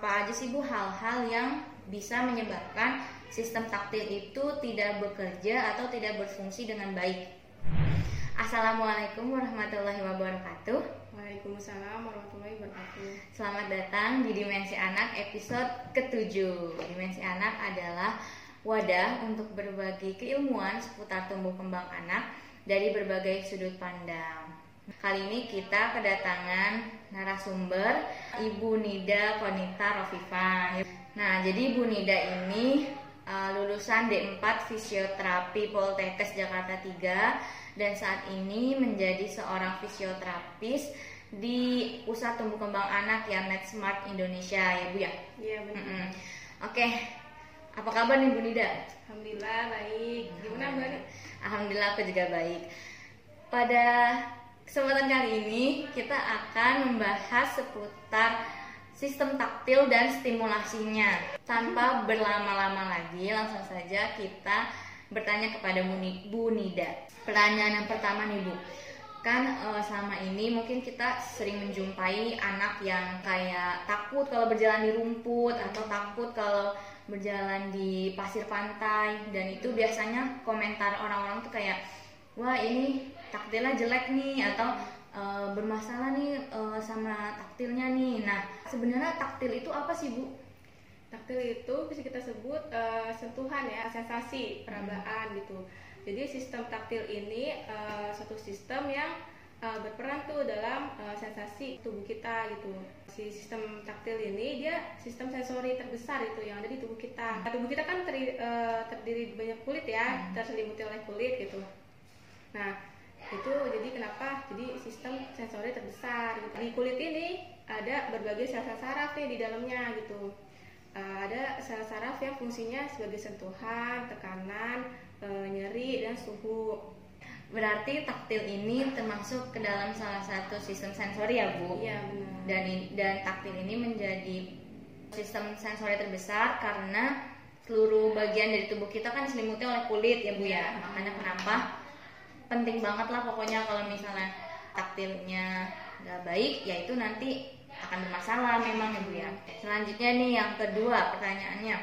apa aja sih Bu hal-hal yang bisa menyebabkan sistem taktil itu tidak bekerja atau tidak berfungsi dengan baik? Assalamualaikum warahmatullahi wabarakatuh. Waalaikumsalam warahmatullahi wabarakatuh. Selamat datang di Dimensi Anak episode ketujuh. Dimensi Anak adalah wadah untuk berbagi keilmuan seputar tumbuh kembang anak dari berbagai sudut pandang. Kali ini kita kedatangan narasumber Ibu Nida Konita Rofifa. Nah, jadi Ibu Nida ini uh, lulusan D4 Fisioterapi Poltekkes Jakarta 3 dan saat ini menjadi seorang fisioterapis di Pusat Tumbuh Kembang Anak ya MedSmart Indonesia ya Bu ya. Iya benar. Mm-mm. Oke, apa kabar nih Bu Nida? Alhamdulillah baik. Gimana Mbak? Ni? Alhamdulillah aku juga baik. Pada kesempatan kali ini kita akan membahas seputar sistem taktil dan stimulasinya. Tanpa berlama-lama lagi, langsung saja kita bertanya kepada Bu Ni- Bu Nida. Pertanyaan yang pertama nih Bu, kan eh, selama ini mungkin kita sering menjumpai anak yang kayak takut kalau berjalan di rumput atau takut kalau berjalan di pasir pantai dan itu biasanya komentar orang-orang tuh kayak wah ini taktilnya jelek nih atau eh, bermasalah nih eh, sama taktilnya nih. Nah sebenarnya taktil itu apa sih bu? Taktil itu bisa kita sebut eh, sentuhan ya, sensasi, perabaan gitu. Jadi sistem taktil ini eh, suatu sistem yang eh, berperan tuh dalam eh, sensasi tubuh kita gitu. Si sistem taktil ini dia sistem sensori terbesar itu yang ada di tubuh kita. Nah, tubuh kita kan teri- eh, terdiri banyak kulit ya, terselimuti oleh kulit gitu. Nah, itu jadi kenapa? Jadi sistem sensori terbesar gitu. Di kulit ini ada berbagai sel-sel saraf nih di dalamnya gitu. Uh, ada sel saraf yang fungsinya sebagai sentuhan, tekanan, uh, nyeri dan suhu. Berarti taktil ini termasuk ke dalam salah satu sistem sensori ya bu? Iya benar. dan dan taktil ini menjadi sistem sensori terbesar karena seluruh bagian dari tubuh kita kan diselimuti oleh kulit ya bu ya makanya kenapa penting banget lah pokoknya kalau misalnya taktilnya nggak baik ya itu nanti akan bermasalah memang ya bu ya. Selanjutnya nih yang kedua pertanyaannya.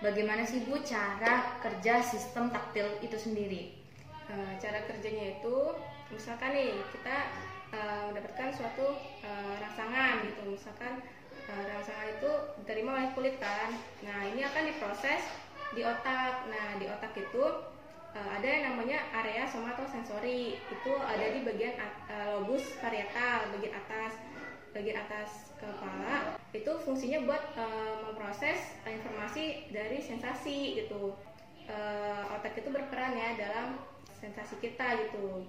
Bagaimana sih bu cara kerja sistem taktil itu sendiri? Uh, cara kerjanya itu misalkan nih kita uh, mendapatkan suatu uh, rangsangan gitu. Misalkan rangsangan itu diterima oleh kulit kan. Nah ini akan diproses di otak. Nah di otak itu uh, ada yang namanya area somatosensori itu ada di bagian uh, lobus parietal bagian atas bagian atas kepala. Itu fungsinya buat uh, memproses informasi dari sensasi gitu. Uh, otak itu berperan ya dalam sensasi kita gitu.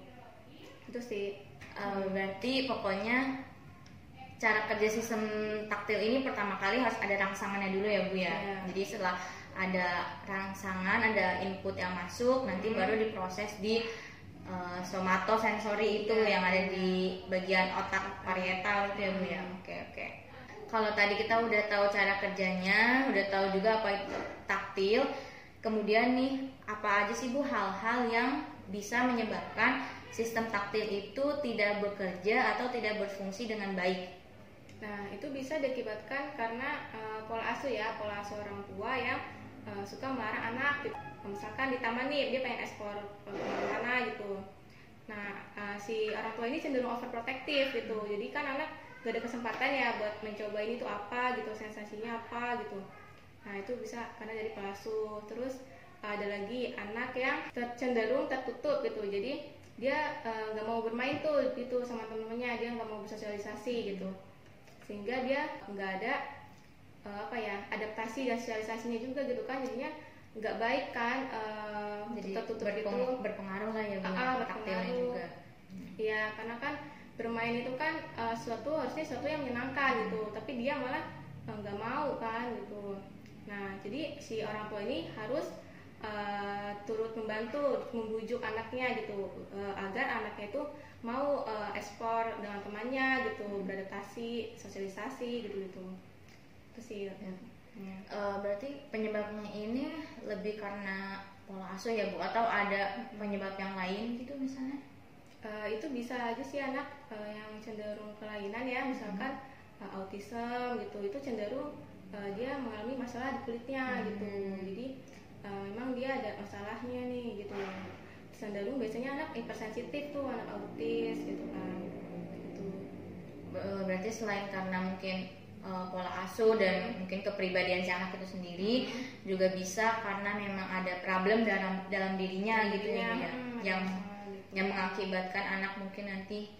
Itu sih. Eh, berarti pokoknya cara kerja sistem taktil ini pertama kali harus ada rangsangannya dulu ya bu ya. Iya. Jadi setelah ada rangsangan, ada input yang masuk, nanti baru diproses di eh, somatosensori itu Iya. yang ada di bagian otak parietal itu ya bu ya. Oke oke. Kalau tadi kita udah tahu cara kerjanya, udah tahu juga apa itu taktil. Kemudian nih, apa aja sih Bu hal-hal yang bisa menyebabkan sistem taktil itu tidak bekerja atau tidak berfungsi dengan baik? Nah, itu bisa diakibatkan karena eh, pola asuh ya, pola asuh orang tua yang eh, suka melarang anak. gitu. Misalkan di taman nih, dia pengen ekspor ke mana gitu. Nah, eh, si orang tua ini cenderung overprotective gitu. Jadi kan anak gak ada kesempatan ya buat mencoba ini tuh apa gitu, sensasinya apa gitu. Nah, itu bisa karena dari pola asuh. Terus ada lagi anak yang cenderung tertutup gitu. Jadi dia eh, nggak mau bermain tuh gitu sama temen-temennya, dia nggak mau bersosialisasi gitu sehingga dia nggak ada eh, apa ya adaptasi dan sosialisasinya juga gitu kan jadinya nggak baik kan eh, Jadi tertutup berpeng- gitu berpengaruh lah ya Bu Ah, taktilnya berpengaruh. juga. Iya karena kan bermain itu kan eh, suatu harusnya suatu yang menyenangkan gitu tapi dia malah nggak mau kan gitu nah jadi si orang tua ini harus eh, turut membantu membujuk anaknya gitu eh, agar anaknya itu mau eh, ekspor dengan temannya gitu beradaptasi sosialisasi gitu gitu itu sih Ya. ya. Eh, berarti penyebabnya ini lebih karena pola asuh ya Bu? Atau ada penyebab yang lain gitu misalnya? Eh, itu bisa aja sih anak eh, yang cenderung kelainan ya. Misalkan uh, autism gitu. Itu cenderung uh, dia mengalami masalah di kulitnya Hmm. gitu. Jadi uh, memang dia ada masalahnya nih gitu. Cenderung biasanya anak hypersensitif tuh anak autis gitu kan. Gitu. Be- berarti selain karena mungkin uh, pola asuh dan mungkin kepribadian si anak itu sendiri juga bisa karena memang ada problem dalam dalam dirinya gitu ya, Bu, ya. Hmm, yang yang mengakibatkan anak mungkin nanti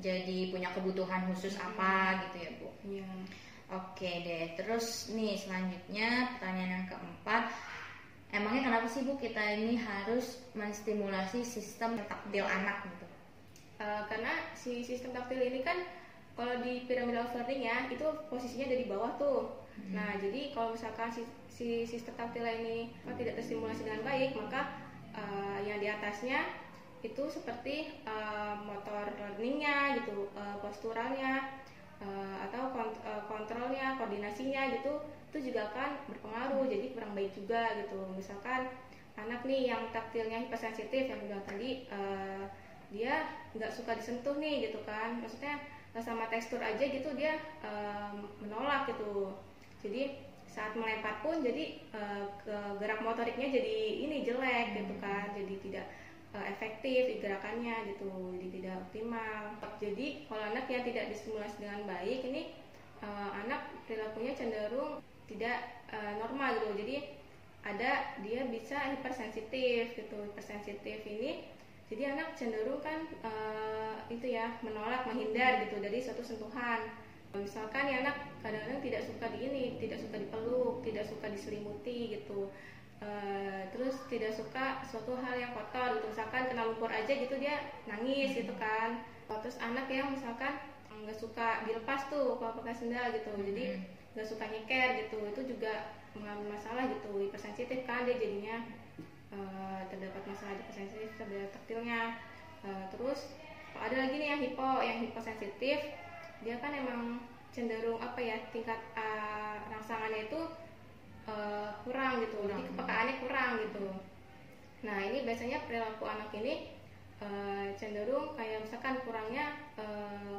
jadi punya kebutuhan khusus apa gitu ya Bu. Iya. Oke deh, terus nih selanjutnya pertanyaan yang keempat, emangnya kenapa sih Bu kita ini harus menstimulasi sistem taktil anak gitu? Uh, karena si sistem taktil ini kan kalau di pyramid of learning ya itu posisinya dari bawah tuh. Nah jadi kalau misalkan si, si sistem taktil ini tidak terstimulasi dengan baik maka uh, yang di atasnya itu seperti uh, motor learningnya gitu, uh, posturalnya uh, atau kont- uh, kontrolnya, koordinasinya gitu itu juga akan berpengaruh jadi kurang baik juga gitu. Misalkan anak nih yang taktilnya hipersensitif yang bilang tadi uh, dia nggak suka disentuh nih gitu kan maksudnya sama tekstur aja gitu dia eh, menolak gitu. Jadi saat melempar pun jadi eh, ke gerak motoriknya jadi ini jelek gitu kan. Jadi tidak eh, efektif gerakannya gitu. Jadi tidak optimal. Jadi kalau anak yang tidak distimulasi dengan baik ini eh, anak perilakunya cenderung tidak eh, normal gitu. Jadi ada dia bisa hipersensitif gitu. Hipersensitif ini jadi anak cenderung kan eh, itu ya menolak menghindar gitu dari suatu sentuhan. Misalkan ya anak kadang-kadang tidak suka di ini tidak suka dipeluk tidak suka diselimuti gitu. Eh, terus tidak suka suatu hal yang kotor gitu. Misalkan kena lumpur aja gitu dia nangis gitu kan. Terus anak yang misalkan nggak suka dilepas tuh kalau pakai sendal gitu. Jadi nggak suka nyeker gitu. Itu juga mengalami masalah gitu hipersensitif kan dia jadinya eh, terdapat masalah hipersensitif terhadap taktilnya. Eh, terus ada lagi nih yang hipo yang hiposensitif dia kan emang cenderung apa ya tingkat eh, rangsangannya itu eh, kurang gitu. Jadi Kurang. kepekaannya kurang gitu. Nah ini biasanya perilaku anak ini eh, cenderung kayak misalkan kurangnya eh,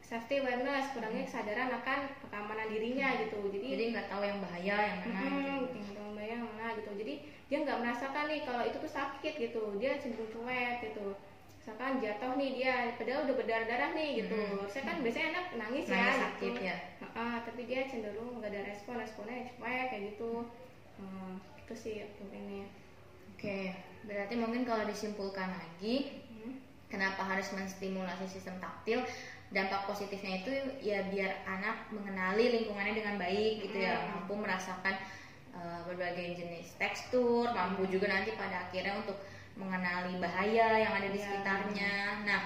safety awareness kurangnya kesadaran akan keamanan dirinya gitu. Jadi Jadi nggak tahu yang bahaya yang mana Hmm, gitu. tinggal bayang mana gitu. Jadi dia nggak merasakan nih kalau itu tuh sakit gitu dia cenderung cuek gitu misalkan jatuh nih dia padahal udah berdarah darah nih gitu Hmm. saya kan biasanya anak nangis, Nangis ya sakit gitu. ya. Tapi dia cenderung nggak ada respon responnya cuek kayak gitu Hmm, itu sih mungkin Oke, berarti mungkin kalau disimpulkan lagi, Hmm. kenapa harus menstimulasi sistem taktil? Dampak positifnya itu ya biar anak mengenali lingkungannya dengan baik gitu ya, Hmm. mampu merasakan uh, berbagai jenis tekstur, mampu juga nanti pada akhirnya untuk mengenali bahaya yang ada di Iya. sekitarnya. Nah,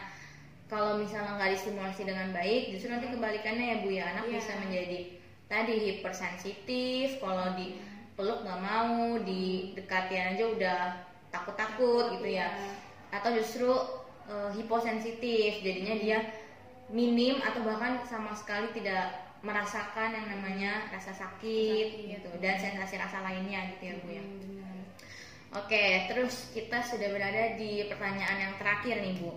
kalau misalnya nggak distimulasi dengan baik, justru nanti kebalikannya ya bu ya, anak Iya. bisa menjadi tadi hipersensitif, kalau di peluk nggak mau, didekatin aja udah takut-takut gitu ya Iya. atau justru eh, hiposensitif jadinya dia minim atau bahkan sama sekali tidak merasakan yang namanya rasa sakit Sakit. gitu dan sensasi rasa lainnya gitu ya bu ya. Hmm, oke terus kita sudah berada di pertanyaan yang terakhir nih bu.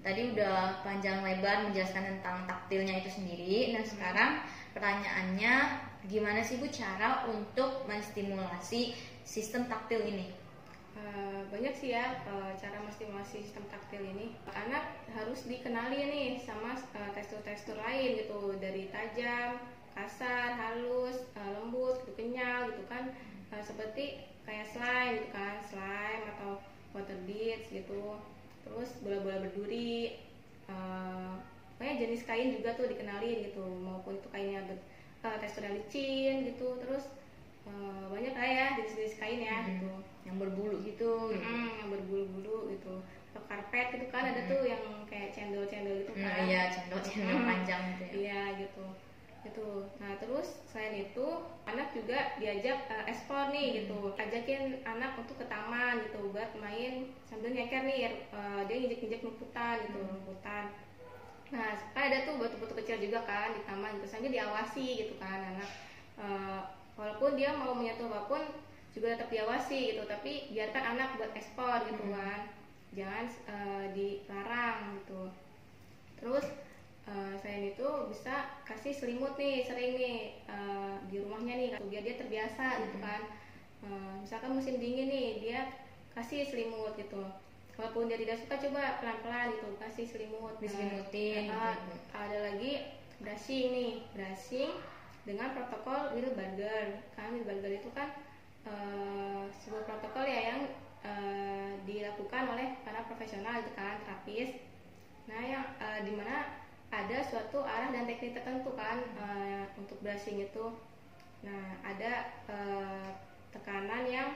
Tadi udah panjang lebar menjelaskan tentang taktilnya itu sendiri. Nah sekarang pertanyaannya gimana sih bu cara untuk menstimulasi sistem taktil ini Eh, banyak sih ya eh, cara menstimulasi sistem taktil ini. Anak harus dikenali nih sama eh, tekstur-tekstur lain gitu dari tajam, kasar, halus, lembut, gitu, kenyal gitu kan. Seperti kayak slime gitu kan, slime atau water beads gitu. Terus bola-bola berduri. pokoknya jenis kain juga tuh dikenalin gitu maupun itu kainnya eh, teksturnya licin gitu. Terus eh, banyak lah ya jenis-jenis kain ya Hmm. gitu. Yang berbulu gitu gitu. Mm, yang berbulu-bulu gitu. Atau karpet gitu kan ada tuh yang kayak cendol-cendol gitu Nah, kan. iya cendol-cendol Hmm. panjang gitu ya. iya gitu. Itu nah terus selain itu anak juga diajak eh, ekspor nih gitu. Ajakin anak untuk ke taman gitu. Buat main sambil nyeker nih eh, dia injek-injek rumputan gitu rumputan. Nah kan ada tuh batu-batu kecil juga kan di taman. Gitu sambil diawasi gitu kan anak walaupun dia mau menyentuh apa pun juga tetap diawasi gitu. Tapi biarkan anak buat ekspor gitu Hmm. kan. Jangan eh, dilarang gitu. Terus uh, selain itu bisa kasih selimut nih sering nih uh, di rumahnya nih biar dia terbiasa hmm. gitu kan. Uh, misalkan musim dingin nih dia kasih selimut gitu. Walaupun dia tidak suka coba pelan-pelan gitu kasih selimut. Diselimutin nah, gitu. ada lagi brushing nih. Brushing dengan protokol Wilbarger kan Wilbarger itu kan uh, sebuah protokol ya yang uh, dilakukan oleh para profesional itu kan terapis. Nah yang uh, di mana ada suatu arah dan teknik tertentu kan uh, untuk brushing itu. Nah ada uh, tekanan yang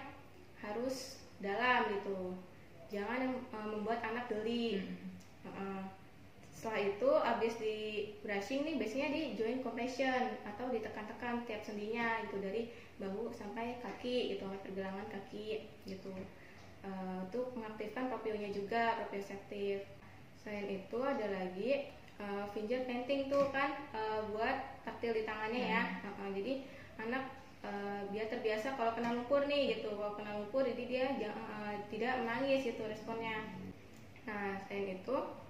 harus dalam gitu. Jangan uh, membuat anak geli. Hmm. uh, setelah itu abis di brushing nih biasanya di joint compression atau ditekan-tekan tiap sendinya itu dari bahu sampai kaki gitu pergelangan kaki gitu. Uh, untuk mengaktifkan propionya juga proprioceptif selain itu ada lagi uh, finger painting tuh kan uh, buat taktil di tangannya ya. Uh, uh, jadi anak uh, biar terbiasa kalau kena lumpur nih gitu kalau kena lumpur jadi dia uh, tidak menangis itu responnya. Nah selain itu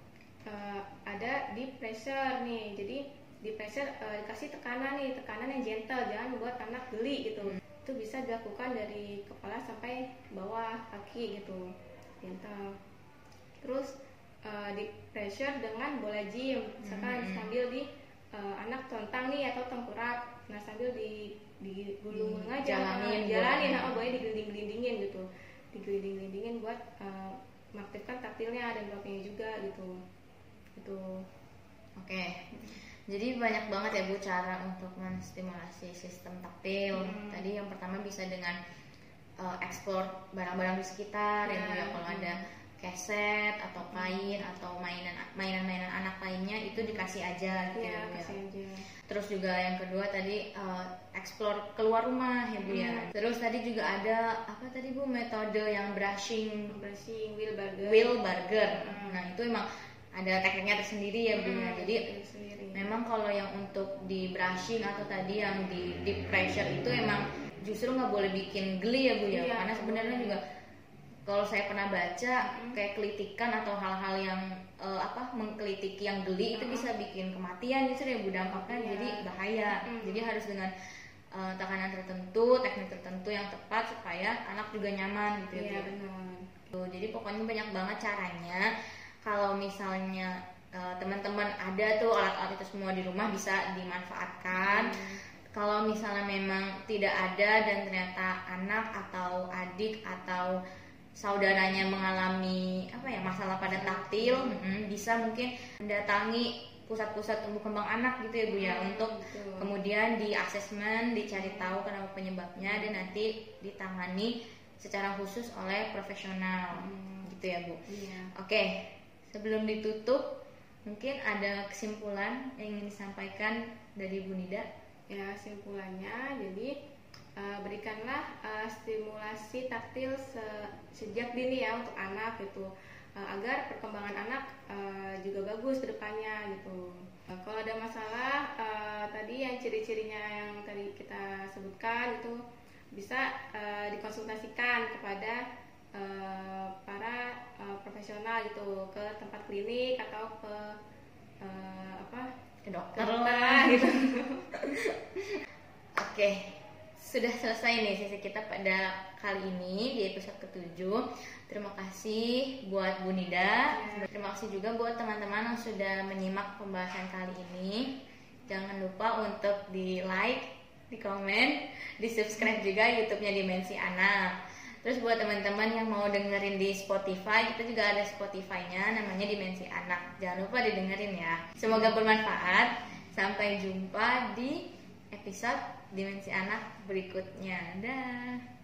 uh, ada di pressure nih. Jadi di pressure uh, dikasih tekanan nih. Tekanan yang gentle jangan buat anak geli gitu. Hmm. itu bisa dilakukan dari kepala sampai bawah kaki gitu. Gentle. Terus uh, di pressure dengan bola gym. Misalkan hmm. sambil di uh, anak tontang nih atau tengkurap. Nah sambil di di gulung hmm. aja. Jalanin jalanin. Nah, oh boleh digelinding-gelindingin gitu. Digelinding-gelindingin buat uh, mengaktifkan taktilnya dan bloknya juga gitu itu oke okay. jadi banyak banget ya bu cara untuk menstimulasi sistem taktil hmm. tadi yang pertama bisa dengan uh, explore barang-barang di sekitar ya, ya kalau ada keset atau kain atau mainan mainan-mainan anak lainnya itu dikasih aja gitu ya, ya. aja. Terus juga yang kedua tadi uh, explore keluar rumah ya Bu ya. hmm. ya. Terus tadi juga ada apa tadi Bu metode yang brushing brushing wheel burger. Wheel burger. Hmm. Nah, itu emang ada tekniknya tersendiri ya bu ya. hmm, jadi memang kalau yang untuk di brushing atau tadi yang di deep pressure itu emang justru nggak boleh bikin geli ya bu ya iya, karena sebenarnya juga kalau saya pernah baca hmm. kayak kelitikan atau hal-hal yang uh, apa mengkelitiki yang geli hmm. itu bisa bikin kematian justru ya bu dampaknya yeah. jadi bahaya hmm. jadi harus dengan uh, tekanan tertentu teknik tertentu yang tepat supaya anak juga nyaman gitu ya, ya benar. Tuh, jadi pokoknya banyak banget caranya kalau misalnya uh, teman-teman ada tuh alat-alat itu semua di rumah bisa dimanfaatkan. Hmm. Kalau misalnya memang tidak ada dan ternyata anak atau adik atau saudaranya mengalami apa ya masalah pada taktil, hmm, bisa mungkin mendatangi pusat-pusat tumbuh kembang anak gitu ya bu ya hmm, untuk betul. kemudian di asesmen dicari tahu kenapa penyebabnya dan nanti ditangani secara khusus oleh profesional hmm. gitu ya bu. Iya. Oke, Sebelum ditutup, mungkin ada kesimpulan yang ingin disampaikan dari Bu Nida? Ya, kesimpulannya jadi uh, berikanlah uh, stimulasi taktil se sejak dini ya untuk anak gitu uh, agar perkembangan anak juga bagus ke depannya gitu. Kalau ada masalah tadi yang ciri-cirinya yang tadi kita sebutkan itu bisa dikonsultasikan kepada uh, para uh, profesional gitu ke tempat klinik atau ke uh, apa ke dokter lah gitu. Oke, sudah selesai nih sesi kita pada kali ini di episode ketujuh. Terima kasih buat Bu Nida. Ya. Terima kasih juga buat teman-teman yang sudah menyimak pembahasan kali ini. Jangan lupa untuk di like, di komen, di subscribe juga YouTube-nya Dimensi Anak. Terus buat teman-teman yang mau dengerin di Spotify, kita juga ada Spotify-nya namanya Dimensi Anak. Jangan lupa didengerin ya. Semoga bermanfaat. Sampai jumpa di episode Dimensi Anak berikutnya. Dah.